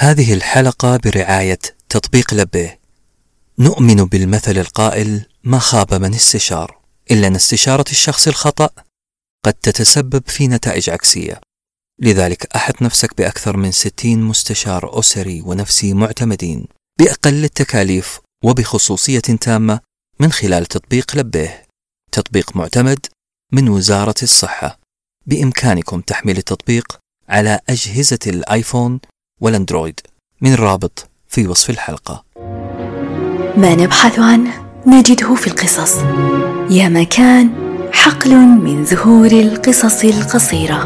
هذه الحلقة برعاية تطبيق لبيه نؤمن بالمثل القائل ما خاب من استشار. إلا أن استشارة الشخص الخطأ قد تتسبب في نتائج عكسية. لذلك أحط نفسك بأكثر من 60 مستشار أسري ونفسي معتمدين بأقل التكاليف وبخصوصية تامة من خلال تطبيق لبيه تطبيق معتمد من وزارة الصحة. بإمكانكم تحميل التطبيق على أجهزة الآيفون والأندرويد من الرابط في وصف الحلقة. ما نبحث عنه؟ نجده في القصص. يا مكان حقل من زهور القصص القصيرة.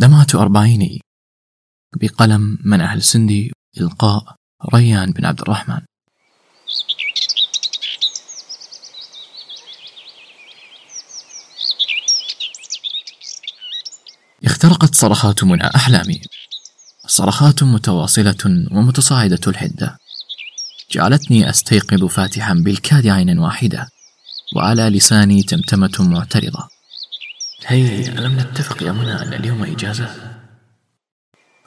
دمعة أربعيني. بقلم من أهل سندي إلقاء ريان بن عبد الرحمن. اخترقت صرخات منى أحلامي. صرخات متواصلة ومتصاعدة الحدة. جعلتني أستيقظ فاتحا بالكاد عينا واحدة وعلى لساني تمتمة معترضة. هي ألم نتفق يا منى أن اليوم إجازة؟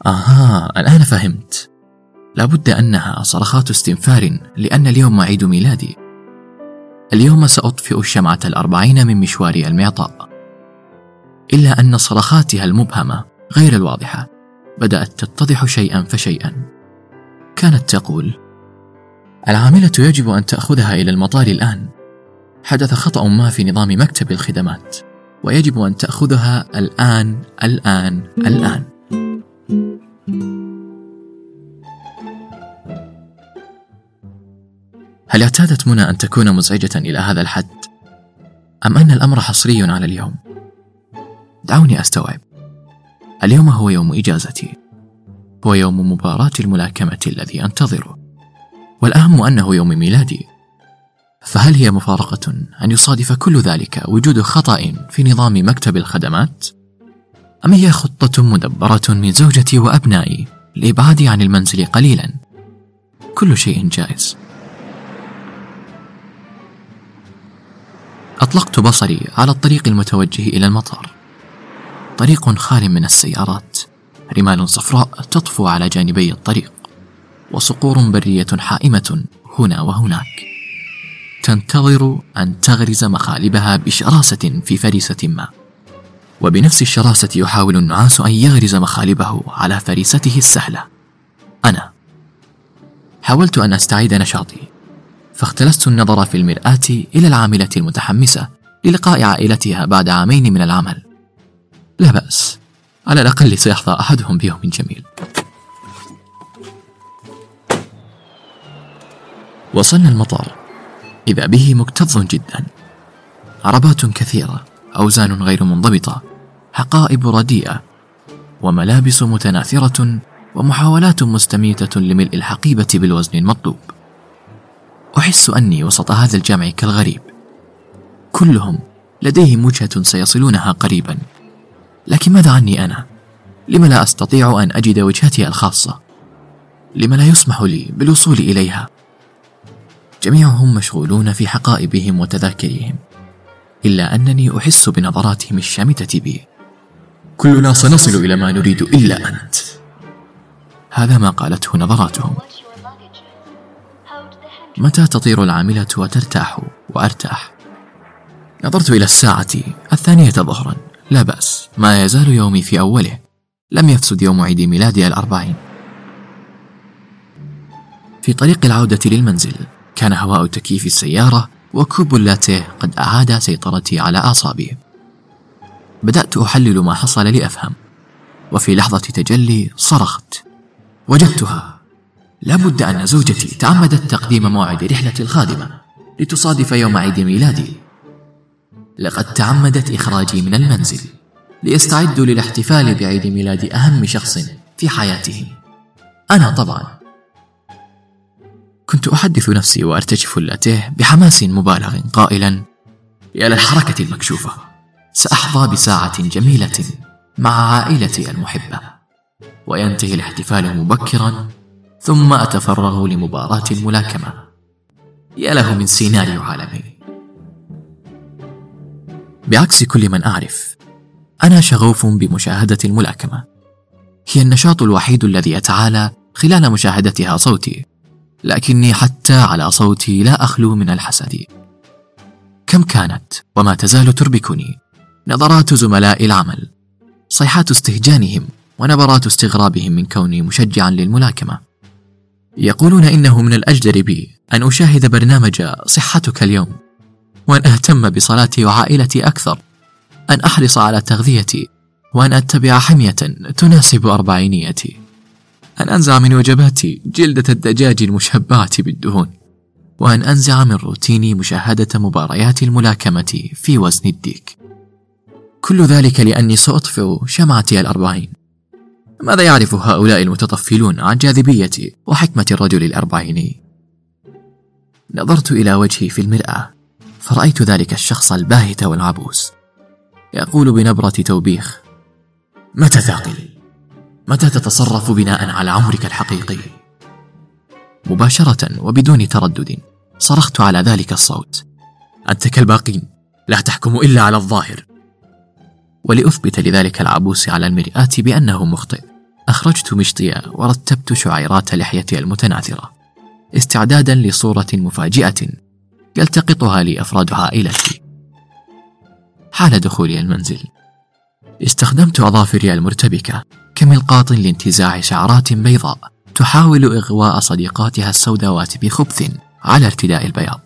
آها الآن فهمت. لابد أنها صرخات استنفار لأن اليوم عيد ميلادي. اليوم سأطفئ الشمعة الأربعين من مشواري المعطاء. إلا أن صرخاتها المبهمة غير الواضحة بدأت تتضح شيئا فشيئا كانت تقول العاملة يجب أن تأخذها إلى المطار الآن حدث خطأ ما في نظام مكتب الخدمات ويجب أن تأخذها الآن الآن الآن هل اعتادت منى أن تكون مزعجة إلى هذا الحد؟ أم أن الأمر حصري على اليوم؟ دعوني أستوعب. اليوم هو يوم إجازتي. هو يوم مباراة الملاكمة الذي أنتظره. والأهم أنه يوم ميلادي. فهل هي مفارقة أن يصادف كل ذلك وجود خطأ في نظام مكتب الخدمات؟ أم هي خطة مدبرة من زوجتي وأبنائي لإبعادي عن المنزل قليلا؟ كل شيء جائز. أطلقت بصري على الطريق المتوجه إلى المطار. طريق خال من السيارات. رمال صفراء تطفو على جانبي الطريق وصقور برية حائمة هنا وهناك. تنتظر أن تغرز مخالبها بشراسة في فريسة ما. وبنفس الشراسة يحاول النعاس أن يغرز مخالبه على فريسته السهلة. أنا. حاولت أن أستعيد نشاطي فاختلست النظر في المرآة إلى العاملة المتحمسة للقاء عائلتها بعد عامين من العمل. لا بأس. على الأقل سيحظى أحدهم بيوم جميل. وصلنا المطار. إذا به مكتظ جدا. عربات كثيرة أوزان غير منضبطة حقائب رديئة وملابس متناثرة ومحاولات مستميتة لملء الحقيبة بالوزن المطلوب. أحس أني وسط هذا الجمع كالغريب. كلهم لديهم وجهة سيصلونها قريبا. لكن ماذا عني أنا؟ لم لا أستطيع أن أجد وجهتي الخاصة؟ لم لا يسمح لي بالوصول إليها؟ جميعهم مشغولون في حقائبهم وتذاكرهم إلا أنني أحس بنظراتهم الشامتة بي كلنا سنصل إلى ما نريد إلا أنت هذا ما قالته نظراتهم متى تطير العاملة وترتاح وأرتاح نظرت إلى الساعة الثانية ظهرا لا بأس ما يزال يومي في أوله. لم يفسد يوم عيد ميلادي الأربعين. في طريق العودة للمنزل كان هواء تكييف السيارة وكوب اللاتيه قد أعاد سيطرتي على أعصابي. بدأت أحلل ما حصل لأفهم. وفي لحظة تجلي صرخت. وجدتها. لابد أن زوجتي تعمدت تقديم موعد رحلة الخادمة لتصادف يوم عيد ميلادي. لقد تعمدت إخراجي من المنزل ليستعدوا للاحتفال بعيد ميلاد أهم شخص في حياتهم. أنا طبعا. كنت أحدث نفسي وأرتجف اللاتيه بحماس مبالغ قائلا يا للحركة المكشوفة؟ سأحظى بساعة جميلة مع عائلتي المحبة. وينتهي الاحتفال مبكرا ثم أتفرغ لمباراة الملاكمة يا له من سيناريو عالمي. بعكس كل من أعرف أنا شغوف بمشاهدة الملاكمة. هي النشاط الوحيد الذي يتعالى خلال مشاهدتها صوتي لكني حتى على صوتي لا أخلو من الحسد. كم كانت وما تزال تربكني نظرات زملاء العمل صيحات استهجانهم ونبرات استغرابهم من كوني مشجعا للملاكمة. يقولون إنه من الأجدر بي أن أشاهد برنامج صحتك اليوم. وأن أهتم بصلاتي وعائلتي أكثر. أن أحرص على تغذيتي. وأن أتبع حمية تناسب أربعينيتي أن أنزع من وجباتي جلدة الدجاج المشبعة بالدهون. وأن أنزع من روتيني مشاهدة مباريات الملاكمة في وزن الديك. كل ذلك لأني سأطفئ شمعتي الأربعين. ماذا يعرف هؤلاء المتطفلون عن جاذبيتي وحكمة الرجل الأربعيني؟ نظرت إلى وجهي في المرآة. فرأيت ذلك الشخص الباهت والعبوس يقول بنبرة توبيخ متى تعقل؟ متى تتصرف بناء على عمرك الحقيقي؟ مباشرة وبدون تردد صرخت على ذلك الصوت أنت كالباقين لا تحكم إلا على الظاهر ولأثبت لذلك العبوس على المرآة بأنه مخطئ أخرجت مشطي ورتبت شعيرات لحيتي المتناثرة استعدادا لصورة مفاجئة يلتقطها لي أفراد عائلتي حال دخولي المنزل استخدمت أظافري المرتبكة كملقاط لانتزاع شعرات بيضاء تحاول إغواء صديقاتها السوداوات بخبث على ارتداء البياض.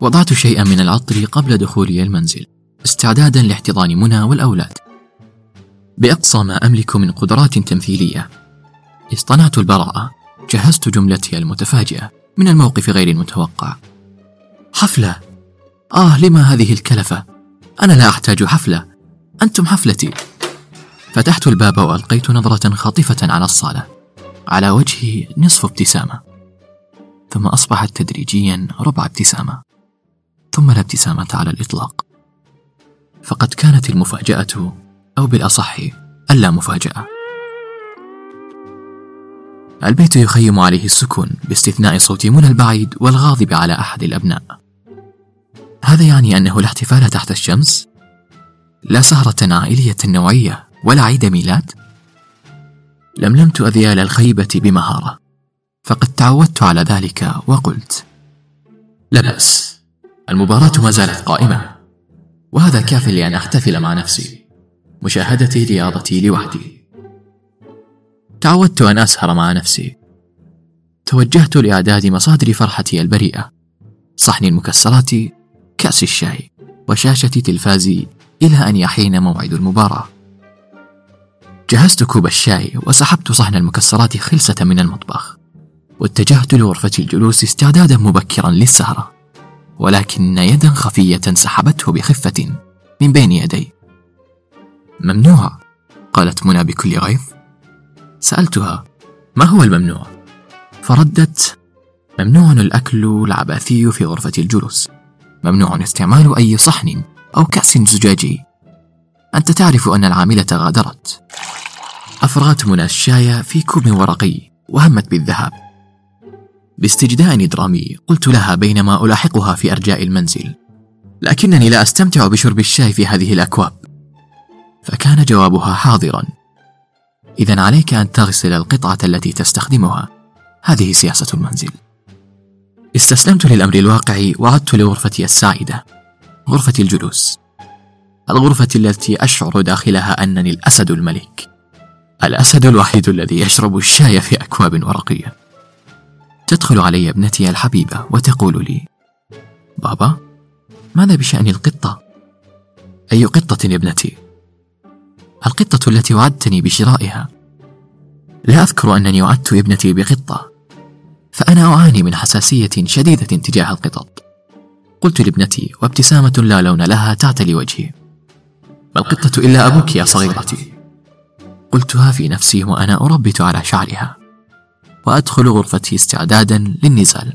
وضعت شيئا من العطر قبل دخولي المنزل استعدادا لاحتضان منى والأولاد. بأقصى ما أملك من قدرات تمثيلية اصطنعت البراءة جهزت جملتي المتفاجئة من الموقف غير المتوقع حفلة. آه لما هذه الكلفة؟ أنا لا أحتاج حفلة. أنتم حفلتي. فتحت الباب وألقيت نظرة خاطفة على الصالة. على وجهي نصف ابتسامة. ثم أصبحت تدريجيا ربع ابتسامة. ثم لا ابتسامة على الإطلاق. فقد كانت المفاجأة أو بالأصح اللا مفاجأة. البيت يخيم عليه السكون باستثناء صوت منى البعيد والغاضب على أحد الأبناء هذا يعني أنه لا احتفال تحت الشمس؟ لا سهرة عائلية نوعية ولا عيد ميلاد؟ لملمت أذيال الخيبة بمهارة فقد تعودت على ذلك وقلت لا بأس المباراة ما زالت قائمة وهذا كاف لأن أحتفل مع نفسي مشاهدة رياضتي لوحدي تعودت أن أسهر مع نفسي. توجهت لإعداد مصادر فرحتي البريئة صحن المكسرات كأس الشاي وشاشة تلفازي إلى أن يحين موعد المباراة. جهزت كوب الشاي وسحبت صحن المكسرات خلسة من المطبخ واتجهت لغرفة الجلوس استعدادا مبكرا للسهرة. ولكن يدا خفية سحبته بخفة من بين يدي. ممنوع قالت منى بكل غيظ. سألتها ما هو الممنوع؟ فردت ممنوع الأكل العباثي في غرفة الجلوس ممنوع استعمال أي صحن أو كأس زجاجي. أنت تعرف أن العاملة غادرت. أفرغت منى الشاي في كوب ورقي وهمت بالذهاب. باستجداء درامي قلت لها بينما ألاحقها في أرجاء المنزل لكنني لا أستمتع بشرب الشاي في هذه الأكواب. فكان جوابها حاضرا. إذا عليك أن تغسل القطعة التي تستخدمها. هذه سياسة المنزل. استسلمت للأمر الواقع وعدت لغرفتي السعيدة غرفة الجلوس. الغرفة التي أشعر داخلها أنني الأسد الملك. الأسد الوحيد الذي يشرب الشاي في أكواب ورقية. تدخل علي ابنتي الحبيبة وتقول لي بابا ماذا بشأن القطة؟ أي قطة يا ابنتي؟ القطة التي وعدتني بشرائها. لا أذكر أنني وعدت ابنتي بقطة فأنا أعاني من حساسية شديدة تجاه القطط. قلت لابنتي وابتسامة لا لون لها تعتلي وجهي. ما القطة إلا أبوك يا صغيرتي. قلتها في نفسي وأنا أربت على شعرها. وأدخل غرفتي استعدادا للنزال.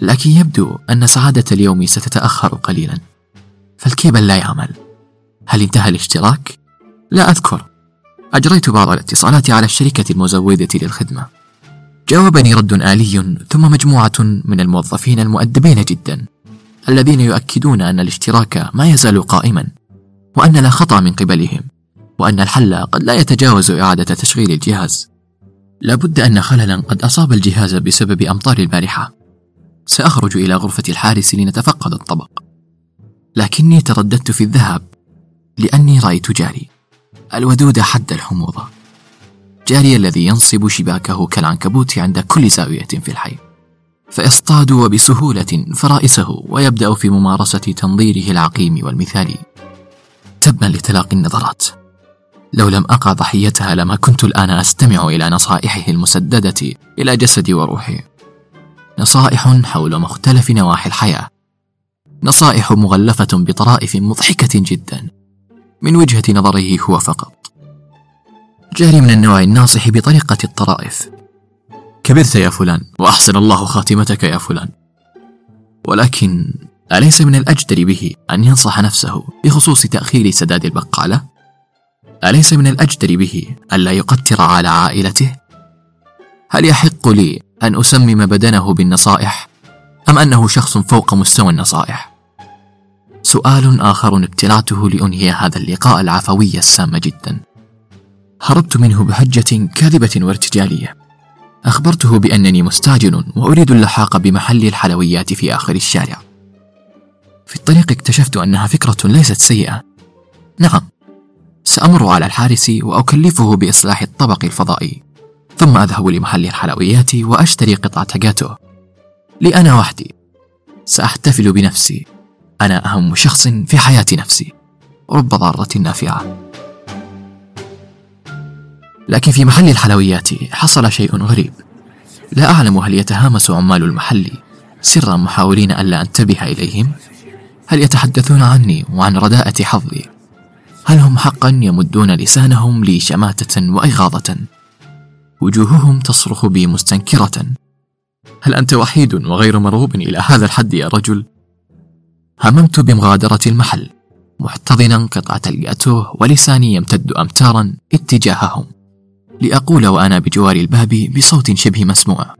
لكن يبدو أن سعادة اليوم ستتأخر قليلا فالكيبل لا يعمل. هل انتهى الاشتراك؟ لا أذكر. أجريت بعض الاتصالات على الشركة المزودة للخدمة. جاوبني رد آلي ثم مجموعة من الموظفين المؤدبين جدا الذين يؤكدون أن الاشتراك ما يزال قائما وأن لا خطأ من قبلهم وأن الحل قد لا يتجاوز إعادة تشغيل الجهاز. لابد أن خللا قد أصاب الجهاز بسبب أمطار البارحة. سأخرج إلى غرفة الحارس لنتفقد الطبق. لكني ترددت في الذهاب لأني رأيت جاري. الودود حد الحموضة. جاري الذي ينصب شباكه كالعنكبوت عند كل زاوية في الحي. فيصطاد وبسهولة فرائسه ويبدأ في ممارسة تنظيره العقيم والمثالي. تبا لتلاقي النظرات. لو لم أقع ضحيتها لما كنت الآن أستمع إلى نصائحه المسددة إلى جسدي وروحي. نصائح حول مختلف نواحي الحياة. نصائح مغلفة بطرائف مضحكة جدا. من وجهة نظره هو فقط جاري من النوع الناصح بطريقة الطرائف كبرت يا فلان وأحسن الله خاتمتك يا فلان ولكن أليس من الأجدر به أن ينصح نفسه بخصوص تأخير سداد البقالة؟ أليس من الأجدر به ألا يقتر على عائلته؟ هل يحق لي أن أسمم بدنه بالنصائح؟ أم أنه شخص فوق مستوى النصائح؟ سؤال آخر ابتلعته لأنهي هذا اللقاء العفوي السام جدا. هربت منه بحجة كاذبة وارتجالية. أخبرته بأنني مستعجل وأريد اللحاق بمحل الحلويات في آخر الشارع. في الطريق اكتشفت أنها فكرة ليست سيئة. نعم سأمر على الحارس وأكلفه بإصلاح الطبق الفضائي. ثم أذهب لمحل الحلويات وأشتري قطعة جاتو. لأنا وحدي. سأحتفل بنفسي. أنا أهم شخص في حياة نفسي. رب ضارة نافعة. لكن في محل الحلويات حصل شيء غريب. لا أعلم هل يتهامس عمال المحل سرا محاولين ألا أنتبه إليهم؟ هل يتحدثون عني وعن رداءة حظي؟ هل هم حقا يمدون لسانهم لي شماتة وإغاظة؟ وجوههم تصرخ بي مستنكرة. هل أنت وحيد وغير مرغوب إلى هذا الحد يا رجل؟ هممت بمغادرة المحل محتضنا قطعة الجاتوه ولساني يمتد أمتارا اتجاههم لأقول وأنا بجوار الباب بصوت شبه مسموع.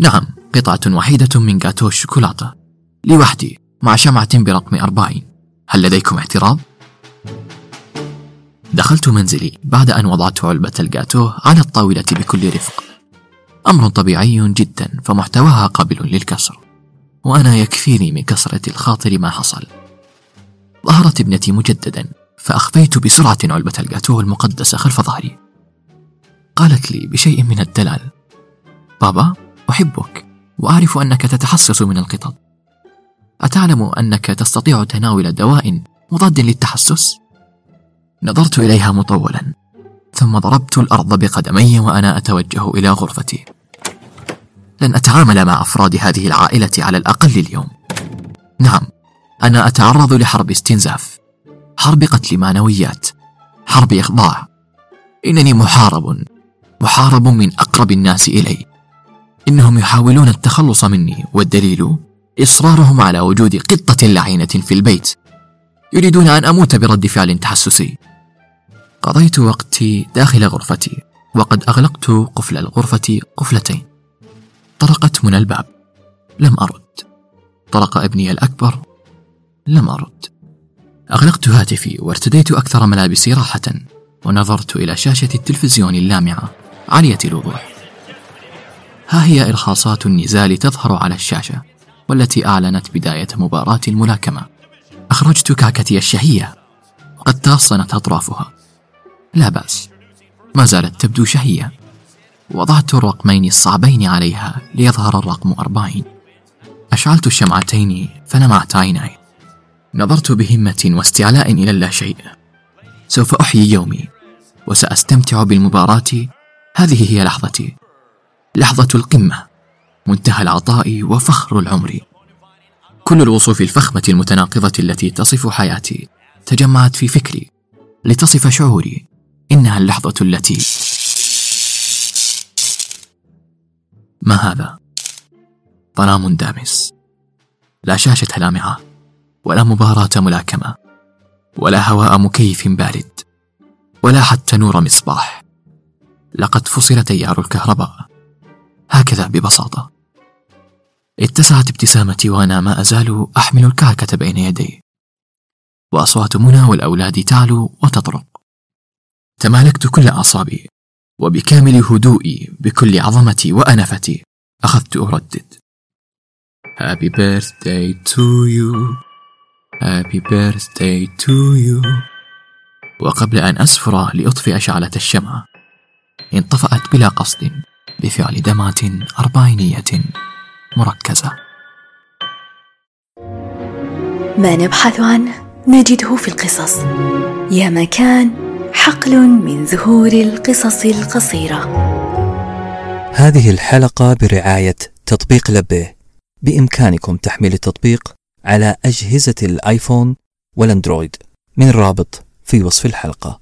نعم قطعة وحيدة من جاتوه الشوكولاتة. لوحدي مع شمعة برقم أربعين. هل لديكم اعتراض؟ دخلت منزلي بعد أن وضعت علبة الجاتوه على الطاولة بكل رفق. أمر طبيعي جدا فمحتواها قابل للكسر. وأنا يكفيني من كسرة الخاطر ما حصل. ظهرت ابنتي مجددا فأخفيت بسرعة علبة الجاتوه المقدسة خلف ظهري. قالت لي بشيء من الدلال بابا أحبك وأعرف أنك تتحسس من القطط. أتعلم أنك تستطيع تناول دواء مضاد للتحسس؟ نظرت إليها مطولا ثم ضربت الأرض بقدمي وأنا أتوجه إلى غرفتي. لن أتعامل مع أفراد هذه العائلة على الأقل اليوم. نعم أنا أتعرض لحرب استنزاف حرب قتل معنويات حرب إخضاع. إنني محارب محارب من أقرب الناس إلي. إنهم يحاولون التخلص مني والدليل إصرارهم على وجود قطة لعينة في البيت. يريدون أن أموت برد فعل تحسسي. قضيت وقتي داخل غرفتي وقد أغلقت قفل الغرفة قفلتين. طرقت من الباب. لم أرد. طرق ابني الأكبر. لم أرد. أغلقت هاتفي وارتديت أكثر ملابسي راحة ونظرت إلى شاشة التلفزيون اللامعة عالية الوضوح. ها هي إرخاصات النزال تظهر على الشاشة والتي أعلنت بداية مباراة الملاكمة. أخرجت كعكتي الشهية. وقد تغصنت أطرافها. لا بأس. ما زالت تبدو شهية. وضعت الرقمين الصعبين عليها ليظهر الرقم أربعين. أشعلت الشمعتين فلمعت عيناي. نظرت بهمة واستعلاء إلى اللاشيء سوف أحيي يومي وسأستمتع بالمباراة. هذه هي لحظتي. لحظة القمة منتهى العطاء وفخر العمر. كل الوصوف الفخمة المتناقضة التي تصف حياتي تجمعت في فكري لتصف شعوري. إنها اللحظة التي ما هذا؟ ظلام دامس. لا شاشة لامعة ولا مباراة ملاكمة ولا هواء مكيف بارد ولا حتى نور مصباح. لقد فصل تيار الكهرباء. هكذا ببساطة. اتسعت ابتسامتي وأنا ما أزال أحمل الكعكة بين يدي. وأصوات منى والأولاد تعلو وتطرق. تمالكت كل أعصابي. وبكامل هدوئي بكل عظمتي وأنفتي أخذت أردد. Happy birthday to you. Happy birthday to you. وقبل أن أسفر لأطفئ شعلة الشمعة انطفأت بلا قصد بفعل دمعة أربعينية مركزة. ما نبحث عنه نجده في القصص. يا مكان حقل من زهور القصص القصيرة. هذه الحلقة برعاية تطبيق لبيه بإمكانكم تحميل التطبيق على أجهزة الآيفون والأندرويد. من الرابط في وصف الحلقة.